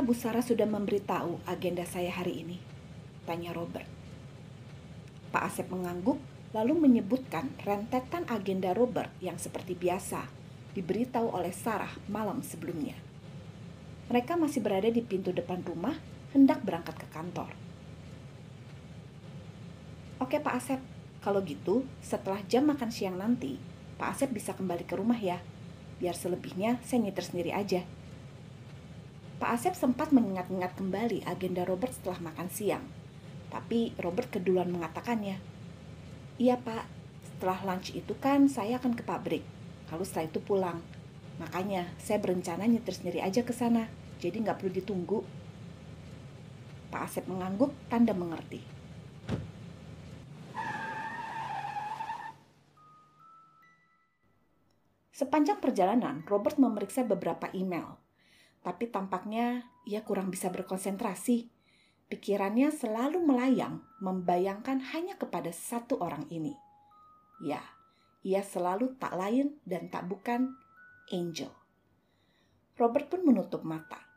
Bu Sarah sudah memberitahu agenda saya hari ini? Tanya Robert. Pak Asep mengangguk lalu menyebutkan rentetan agenda Robert yang seperti biasa diberitahu oleh Sarah malam sebelumnya. Mereka masih berada di pintu depan rumah hendak berangkat ke kantor. Oke Pak Asep, kalau gitu setelah jam makan siang nanti, Pak Asep bisa kembali ke rumah ya. Biar selebihnya saya nyetir sendiri aja. Pak Asep sempat mengingat-ingat kembali agenda Robert setelah makan siang. Tapi Robert keduluan mengatakannya. Iya pak, setelah lunch itu kan saya akan ke pabrik. Lalu setelah itu pulang. Makanya saya berencana nyetir sendiri aja ke sana. Jadi nggak perlu ditunggu. Pak Asep mengangguk tanda mengerti. Sepanjang perjalanan, Robert memeriksa beberapa email tapi tampaknya ia kurang bisa berkonsentrasi. Pikirannya selalu melayang, membayangkan hanya kepada satu orang ini. Ya, ia selalu tak lain dan tak bukan Angel. Robert pun menutup mata.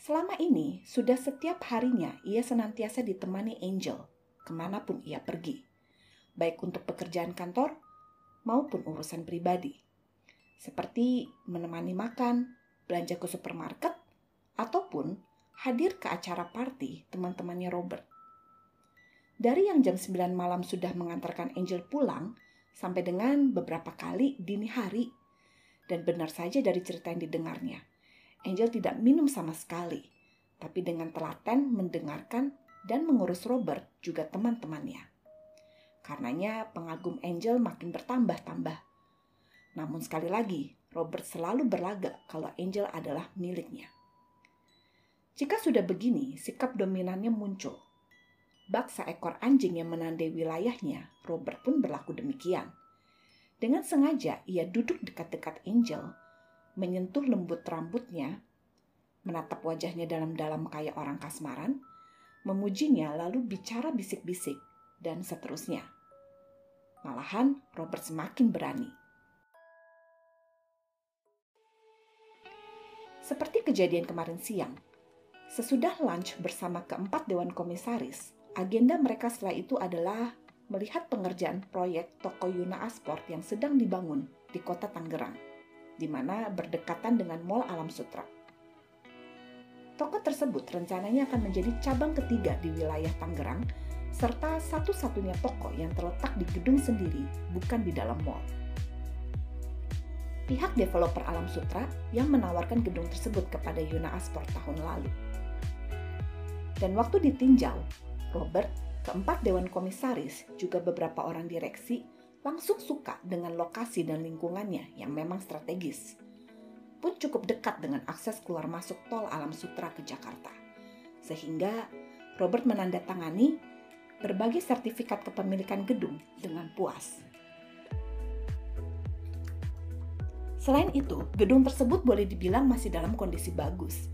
Selama ini, sudah setiap harinya ia senantiasa ditemani Angel, ke mana pun ia pergi. Baik untuk pekerjaan kantor maupun urusan pribadi. Seperti menemani makan, belanja ke supermarket, ataupun hadir ke acara party teman-temannya Robert. Dari yang jam 9 malam sudah mengantarkan Angel pulang, sampai dengan beberapa kali dini hari. Dan benar saja dari cerita yang didengarnya, Angel tidak minum sama sekali, tapi dengan telaten mendengarkan dan mengurus Robert juga teman-temannya. Karenanya pengagum Angel makin bertambah-tambah. Namun sekali lagi, Robert selalu berlagak kalau Angel adalah miliknya. Jika sudah begini, sikap dominannya muncul. Bak seekor anjing yang menandai wilayahnya, Robert pun berlaku demikian. Dengan sengaja, ia duduk dekat-dekat Angel, menyentuh lembut rambutnya, menatap wajahnya dalam-dalam kayak orang kasmaran, memujinya lalu bicara bisik-bisik, dan seterusnya. Malahan, Robert semakin berani. Seperti kejadian kemarin siang, sesudah lunch bersama keempat dewan komisaris, agenda mereka setelah itu adalah melihat pengerjaan proyek toko Yuna Asport yang sedang dibangun di kota Tangerang, di mana berdekatan dengan Mall Alam Sutra. Toko tersebut rencananya akan menjadi cabang ketiga di wilayah Tangerang, serta satu-satunya toko yang terletak di gedung sendiri, bukan di dalam mall pihak developer Alam Sutra yang menawarkan gedung tersebut kepada Yuna Asport tahun lalu. Dan waktu ditinjau, Robert, keempat dewan komisaris, juga beberapa orang direksi langsung suka dengan lokasi dan lingkungannya yang memang strategis. Pun cukup dekat dengan akses keluar masuk tol Alam Sutra ke Jakarta. Sehingga Robert menandatangani berbagai sertifikat kepemilikan gedung dengan puas. Selain itu, gedung tersebut boleh dibilang masih dalam kondisi bagus.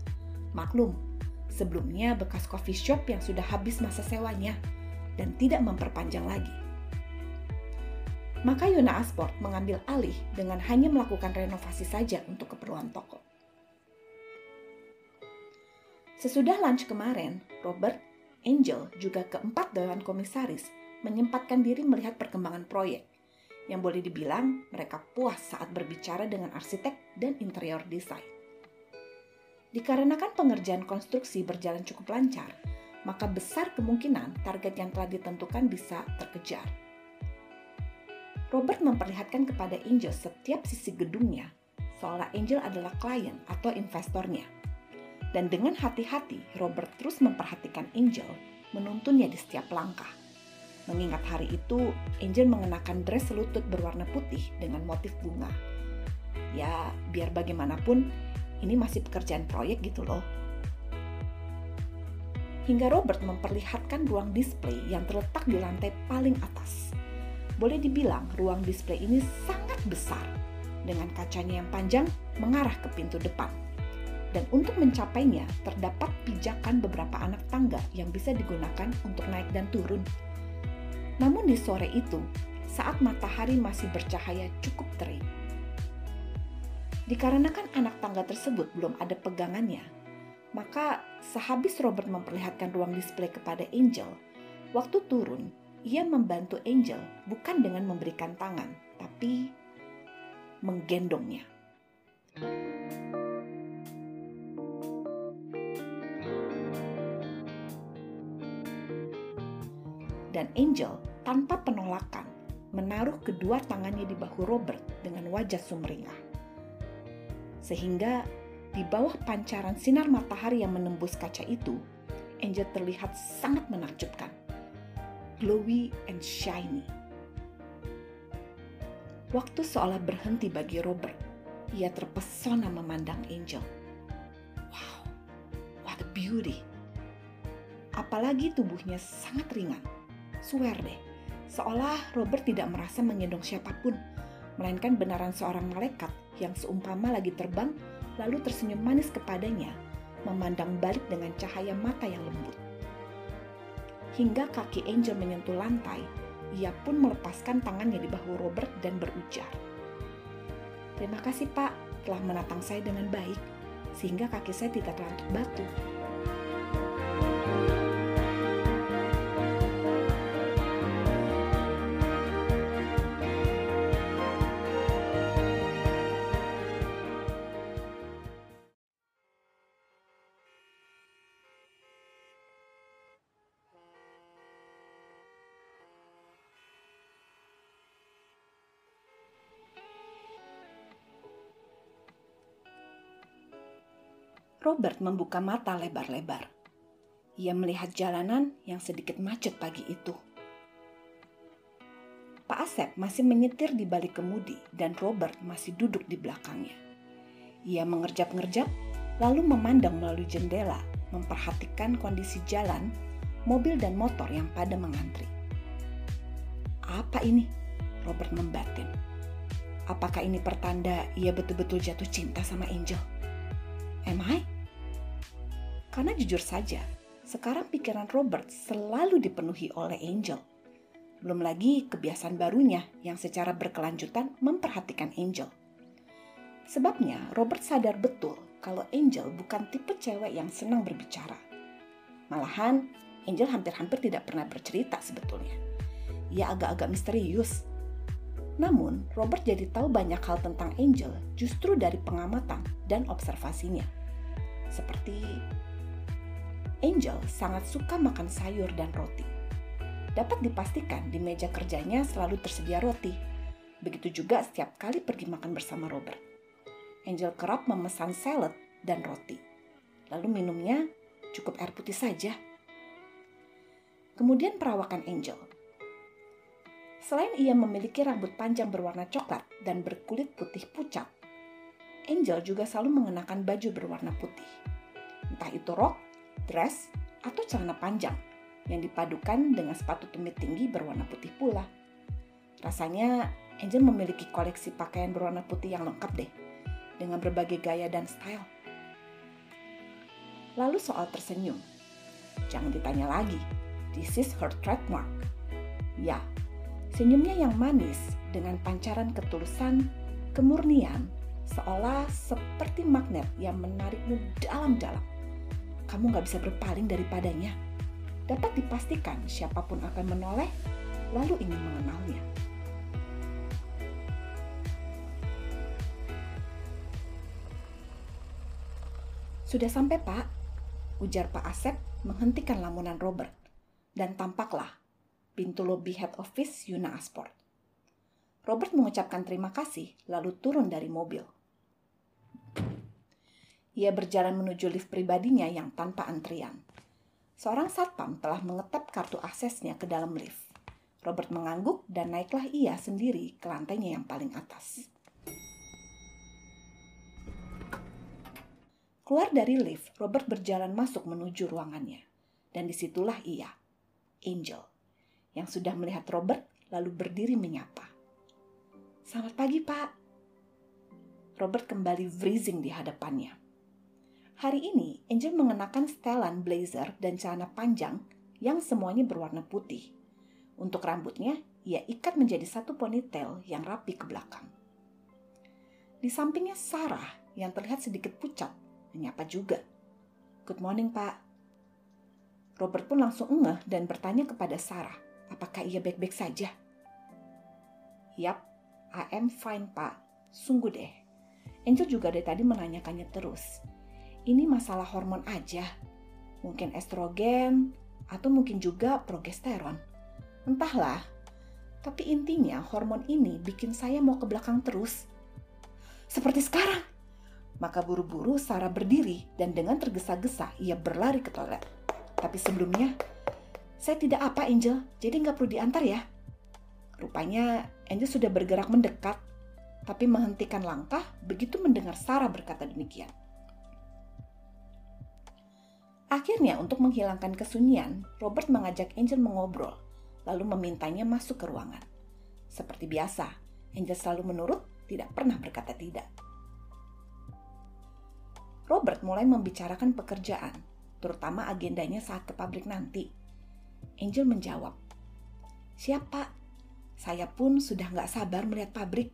Maklum, sebelumnya bekas coffee shop yang sudah habis masa sewanya dan tidak memperpanjang lagi. Maka Yona Asport mengambil alih dengan hanya melakukan renovasi saja untuk keperluan toko. Sesudah lunch kemarin, Robert, Angel, juga keempat dewan komisaris menyempatkan diri melihat perkembangan proyek yang boleh dibilang mereka puas saat berbicara dengan arsitek dan interior desain. Dikarenakan pengerjaan konstruksi berjalan cukup lancar, maka besar kemungkinan target yang telah ditentukan bisa terkejar. Robert memperlihatkan kepada Angel setiap sisi gedungnya, seolah Angel adalah klien atau investornya. Dan dengan hati-hati, Robert terus memperhatikan Angel, menuntunnya di setiap langkah Mengingat hari itu, Angel mengenakan dress selutut berwarna putih dengan motif bunga. Ya, biar bagaimanapun, ini masih pekerjaan proyek gitu loh. Hingga Robert memperlihatkan ruang display yang terletak di lantai paling atas. Boleh dibilang ruang display ini sangat besar, dengan kacanya yang panjang mengarah ke pintu depan. Dan untuk mencapainya, terdapat pijakan beberapa anak tangga yang bisa digunakan untuk naik dan turun namun di sore itu, saat matahari masih bercahaya cukup terik. Dikarenakan anak tangga tersebut belum ada pegangannya, Maka sehabis Robert memperlihatkan ruang display kepada Angel, waktu turun, ia membantu Angel bukan dengan memberikan tangan, tapi menggendongnya. Dan Angel tanpa penolakan menaruh kedua tangannya di bahu Robert dengan wajah sumringah. Sehingga di bawah pancaran sinar matahari yang menembus kaca itu, Angel terlihat sangat menakjubkan. Glowy and shiny. Waktu seolah berhenti bagi Robert, ia terpesona memandang Angel. Wow, what a beauty. Apalagi tubuhnya sangat ringan. Swear deh, seolah Robert tidak merasa menggendong siapa pun, melainkan benaran seorang malaikat yang seumpama lagi terbang lalu tersenyum manis kepadanya, memandang balik dengan cahaya mata yang lembut. Hingga kaki Angel menyentuh lantai, ia pun melepaskan tangannya di bahu Robert dan berujar. Terima kasih pak, telah menatang saya dengan baik, sehingga kaki saya tidak terantuk batu. Robert membuka mata lebar-lebar. Ia melihat jalanan yang sedikit macet pagi itu. Pak Asep masih menyetir di balik kemudi dan Robert masih duduk di belakangnya. Ia mengerjap-ngerjap lalu memandang melalui jendela memperhatikan kondisi jalan, mobil dan motor yang pada mengantri. Apa ini? Robert membatin. Apakah ini pertanda ia betul-betul jatuh cinta sama Angel? Am I? Karena jujur saja, sekarang pikiran Robert selalu dipenuhi oleh Angel. Belum lagi kebiasaan barunya yang secara berkelanjutan memperhatikan Angel. Sebabnya, Robert sadar betul kalau Angel bukan tipe cewek yang senang berbicara. Malahan, Angel hampir-hampir tidak pernah bercerita sebetulnya. Ia agak-agak misterius. Namun, Robert jadi tahu banyak hal tentang Angel justru dari pengamatan dan observasinya. Seperti Angel sangat suka makan sayur dan roti. Dapat dipastikan di meja kerjanya selalu tersedia roti. Begitu juga setiap kali pergi makan bersama Robert. Angel kerap memesan salad dan roti. Lalu minumnya cukup air putih saja. Kemudian perawakan Angel. Selain ia memiliki rambut panjang berwarna coklat dan berkulit putih pucat, Angel juga selalu mengenakan baju berwarna putih. Entah itu rok dress, atau celana panjang yang dipadukan dengan sepatu tumit tinggi berwarna putih pula. Rasanya Angel memiliki koleksi pakaian berwarna putih yang lengkap deh, dengan berbagai gaya dan style. Lalu soal tersenyum. Jangan ditanya lagi, this is her trademark. Ya, senyumnya yang manis dengan pancaran ketulusan, kemurnian, seolah seperti magnet yang menarikmu dalam-dalam kamu gak bisa berpaling daripadanya. Dapat dipastikan siapa pun akan menoleh, lalu ingin mengenalnya. Sudah sampai pak, ujar Pak Asep menghentikan lamunan Robert. Dan tampaklah pintu lobi head office Yuna Asport. Robert mengucapkan terima kasih lalu turun dari mobil. Ia berjalan menuju lift pribadinya yang tanpa antrian. Seorang satpam telah mengetap kartu aksesnya ke dalam lift. Robert mengangguk dan naiklah ia sendiri ke lantainya yang paling atas. Keluar dari lift, Robert berjalan masuk menuju ruangannya. Dan di situlah ia, Angel, yang sudah melihat Robert lalu berdiri menyapa. Selamat pagi, Pak. Robert kembali freezing di hadapannya. Hari ini, Angel mengenakan setelan blazer dan celana panjang yang semuanya berwarna putih. Untuk rambutnya, ia ikat menjadi satu ponytail yang rapi ke belakang. Di sampingnya Sarah yang terlihat sedikit pucat, menyapa juga. Good morning, Pak. Robert pun langsung ngeh dan bertanya kepada Sarah, apakah ia baik-baik saja? Yap, I am fine, Pak. Sungguh deh. Angel juga dari tadi menanyakannya terus. Ini masalah hormon aja. Mungkin estrogen, atau mungkin juga progesteron. Entahlah. Tapi intinya hormon ini bikin saya mau ke belakang terus. Seperti sekarang. Maka buru-buru Sarah berdiri dan dengan tergesa-gesa ia berlari ke toilet. Tapi sebelumnya, saya tidak apa Angel, jadi nggak perlu diantar ya. Rupanya Angel sudah bergerak mendekat, tapi menghentikan langkah begitu mendengar Sarah berkata demikian. Akhirnya untuk menghilangkan kesunyian, Robert mengajak Angel mengobrol, lalu memintanya masuk ke ruangan. Seperti biasa, Angel selalu menurut, tidak pernah berkata tidak. Robert mulai membicarakan pekerjaan, terutama agendanya saat ke pabrik nanti. Angel menjawab, Siapa? Saya pun sudah nggak sabar melihat pabrik.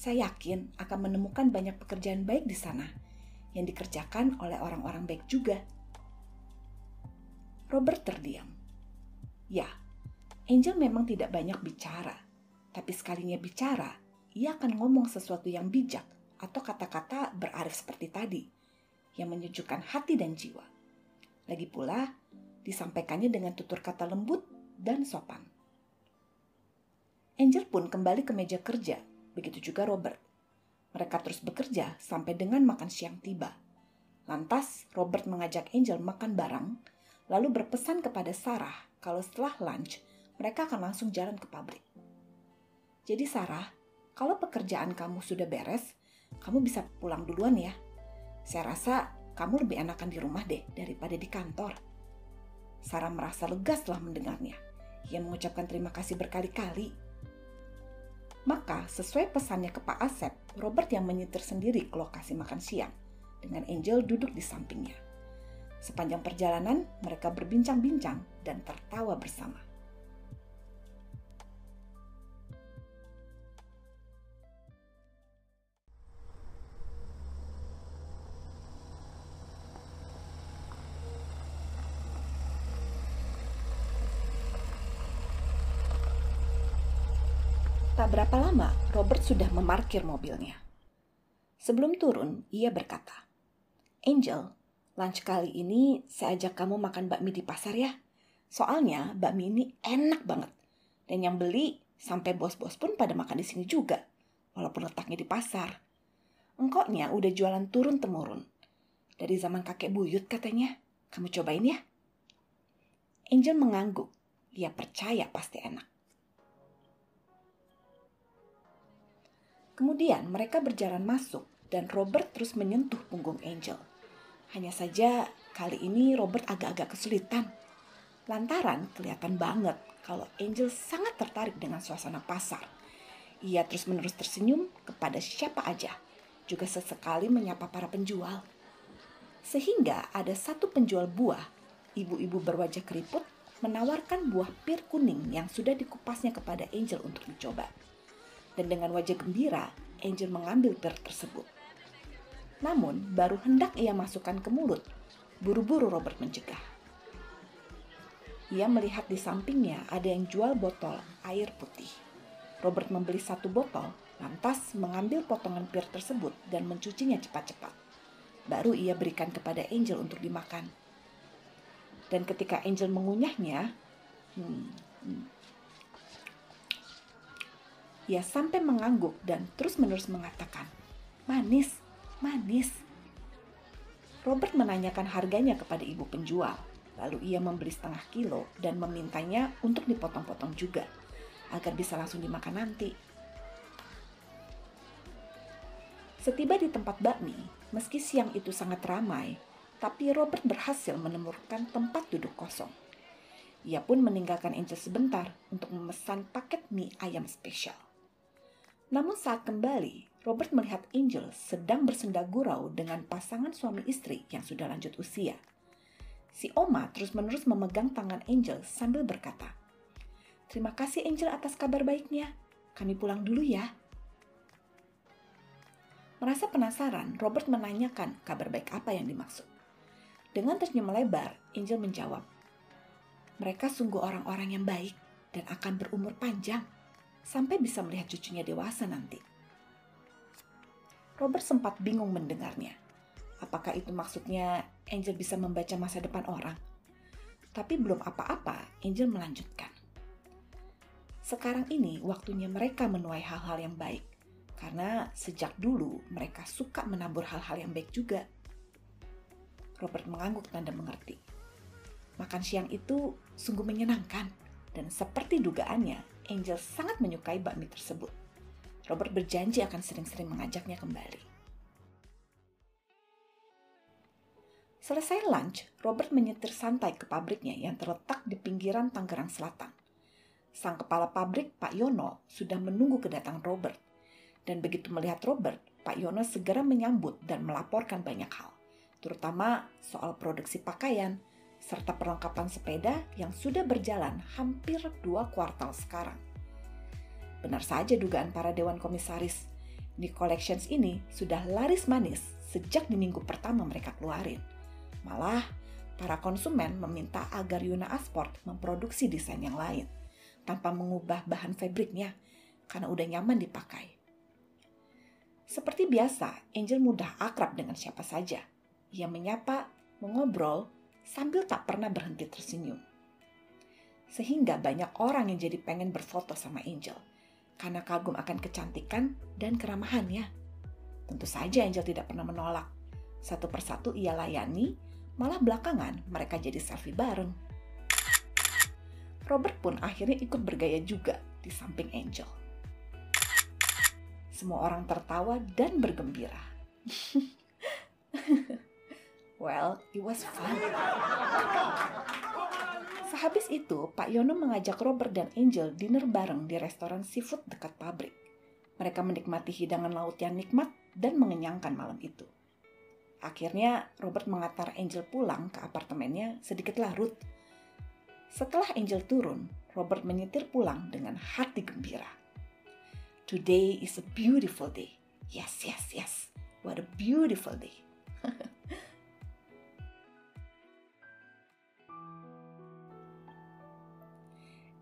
Saya yakin akan menemukan banyak pekerjaan baik di sana yang dikerjakan oleh orang-orang baik juga. Robert terdiam. Ya, Angel memang tidak banyak bicara, tapi sekalinya bicara, ia akan ngomong sesuatu yang bijak atau kata-kata berarif seperti tadi, yang menyejukkan hati dan jiwa. Lagi pula, disampaikannya dengan tutur kata lembut dan sopan. Angel pun kembali ke meja kerja, begitu juga Robert. Mereka terus bekerja sampai dengan makan siang tiba. Lantas, Robert mengajak Angel makan bareng, lalu berpesan kepada Sarah kalau setelah lunch, mereka akan langsung jalan ke pabrik. Jadi Sarah, kalau pekerjaan kamu sudah beres, kamu bisa pulang duluan ya. Saya rasa kamu lebih enakan di rumah deh daripada di kantor. Sarah merasa lega setelah mendengarnya. Ia mengucapkan terima kasih berkali-kali. Maka, sesuai pesannya ke Pak Asep, Robert yang menyetir sendiri ke lokasi makan siang, dengan Angel duduk di sampingnya. Sepanjang perjalanan, mereka berbincang-bincang dan tertawa bersama. Berapa lama, Robert sudah memarkir mobilnya. Sebelum turun, ia berkata, Angel, lunch kali ini saya ajak kamu makan bakmi di pasar ya. Soalnya bakmi ini enak banget. Dan yang beli sampai bos-bos pun pada makan di sini juga. Walaupun letaknya di pasar. Engkoknya udah jualan turun-temurun. Dari zaman kakek buyut katanya. Kamu cobain ya. Angel mengangguk. Ia percaya pasti enak. Kemudian mereka berjalan masuk dan Robert terus menyentuh punggung Angel. Hanya saja kali ini Robert agak-agak kesulitan. Lantaran kelihatan banget kalau Angel sangat tertarik dengan suasana pasar. Ia terus-menerus tersenyum kepada siapa aja, juga sesekali menyapa para penjual. Sehingga ada satu penjual buah, ibu-ibu berwajah keriput, menawarkan buah pir kuning yang sudah dikupasnya kepada Angel untuk dicoba dan dengan wajah gembira, Angel mengambil pir tersebut. Namun, baru hendak ia masukkan ke mulut, buru-buru Robert mencegah. Ia melihat di sampingnya ada yang jual botol air putih. Robert membeli satu botol, lantas mengambil potongan pir tersebut dan mencucinya cepat-cepat. Baru ia berikan kepada Angel untuk dimakan. Dan ketika Angel mengunyahnya, hmm, hmm, ia sampai mengangguk dan terus-menerus mengatakan, "Manis, manis." Robert menanyakan harganya kepada ibu penjual. Lalu ia membeli setengah kilo dan memintanya untuk dipotong-potong juga, agar bisa langsung dimakan nanti. Setiba di tempat bakmi, meski siang itu sangat ramai, tapi Robert berhasil menemukan tempat duduk kosong. Ia pun meninggalkan Angel sebentar untuk memesan paket mie ayam spesial. Namun saat kembali, Robert melihat Angel sedang bersenda gurau dengan pasangan suami istri yang sudah lanjut usia. Si Oma terus-menerus memegang tangan Angel sambil berkata, Terima kasih Angel atas kabar baiknya. Kami pulang dulu ya. Merasa penasaran, Robert menanyakan kabar baik apa yang dimaksud. Dengan tersenyum lebar, Angel menjawab, "Mereka sungguh orang-orang yang baik dan akan berumur panjang sampai bisa melihat cucunya dewasa nanti." Robert sempat bingung mendengarnya. Apakah itu maksudnya Angel bisa membaca masa depan orang? Tapi belum apa-apa, Angel melanjutkan. Sekarang ini waktunya mereka menuai hal-hal yang baik. Karena sejak dulu mereka suka menabur hal-hal yang baik juga. Robert mengangguk tanda mengerti. Makan siang itu sungguh menyenangkan dan seperti dugaannya, Angel sangat menyukai bakmi tersebut. Robert berjanji akan sering-sering mengajaknya kembali. Selesai lunch, Robert menyetir santai ke pabriknya yang terletak di pinggiran Tangerang Selatan. Sang kepala pabrik, Pak Yono, sudah menunggu kedatangan Robert. Dan begitu melihat Robert, Pak Yono segera menyambut dan melaporkan banyak hal, terutama soal produksi pakaian, serta perlengkapan sepeda yang sudah berjalan hampir dua kuartal sekarang. Benar saja dugaan para dewan komisaris, di collections ini sudah laris manis sejak di minggu pertama mereka keluarin. Malah, para konsumen meminta agar Yuna Asport memproduksi desain yang lain tanpa mengubah bahan fabriknya karena udah nyaman dipakai. Seperti biasa, Angel mudah akrab dengan siapa saja. Ia menyapa, mengobrol, sambil tak pernah berhenti tersenyum. Sehingga banyak orang yang jadi pengen berfoto sama Angel karena kagum akan kecantikan dan keramahannya. Tentu saja Angel tidak pernah menolak. Satu persatu ia layani, malah belakangan mereka jadi selfie bareng. Robert pun akhirnya ikut bergaya juga di samping Angel. Semua orang tertawa dan bergembira. well, it was fun. Sehabis itu, Pak Yono mengajak Robert dan Angel dinner bareng di restoran seafood dekat pabrik. Mereka menikmati hidangan laut yang nikmat dan mengenyangkan malam itu. Akhirnya, Robert mengantar Angel pulang ke apartemennya sedikit larut setelah Angel turun, Robert menyetir pulang dengan hati gembira. Today is a beautiful day. Yes, yes, yes. What a beautiful day.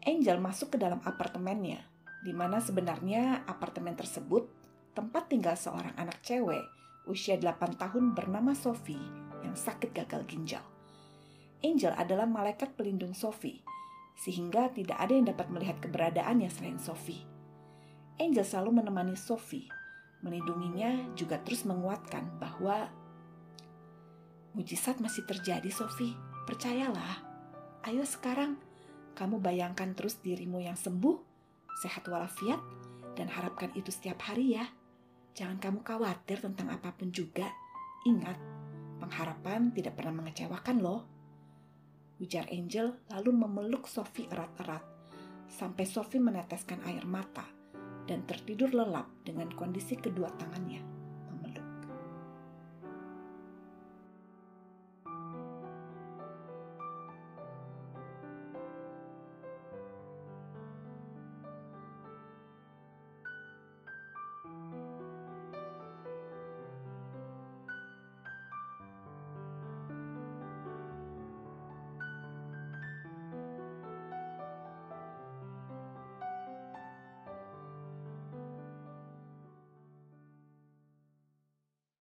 Angel masuk ke dalam apartemennya, di mana sebenarnya apartemen tersebut tempat tinggal seorang anak cewek usia 8 tahun bernama Sophie yang sakit gagal ginjal. Angel adalah malaikat pelindung Sophie, sehingga tidak ada yang dapat melihat keberadaannya selain Sophie. Angel selalu menemani Sophie, melindunginya juga terus menguatkan bahwa mujizat masih terjadi Sophie, percayalah. Ayo sekarang, kamu bayangkan terus dirimu yang sembuh, sehat walafiat, dan harapkan itu setiap hari ya. Jangan kamu khawatir tentang apa pun juga. Ingat, pengharapan tidak pernah mengecewakan loh ujar Angel lalu memeluk Sophie erat-erat sampai Sophie meneteskan air mata dan tertidur lelap dengan kondisi kedua tangannya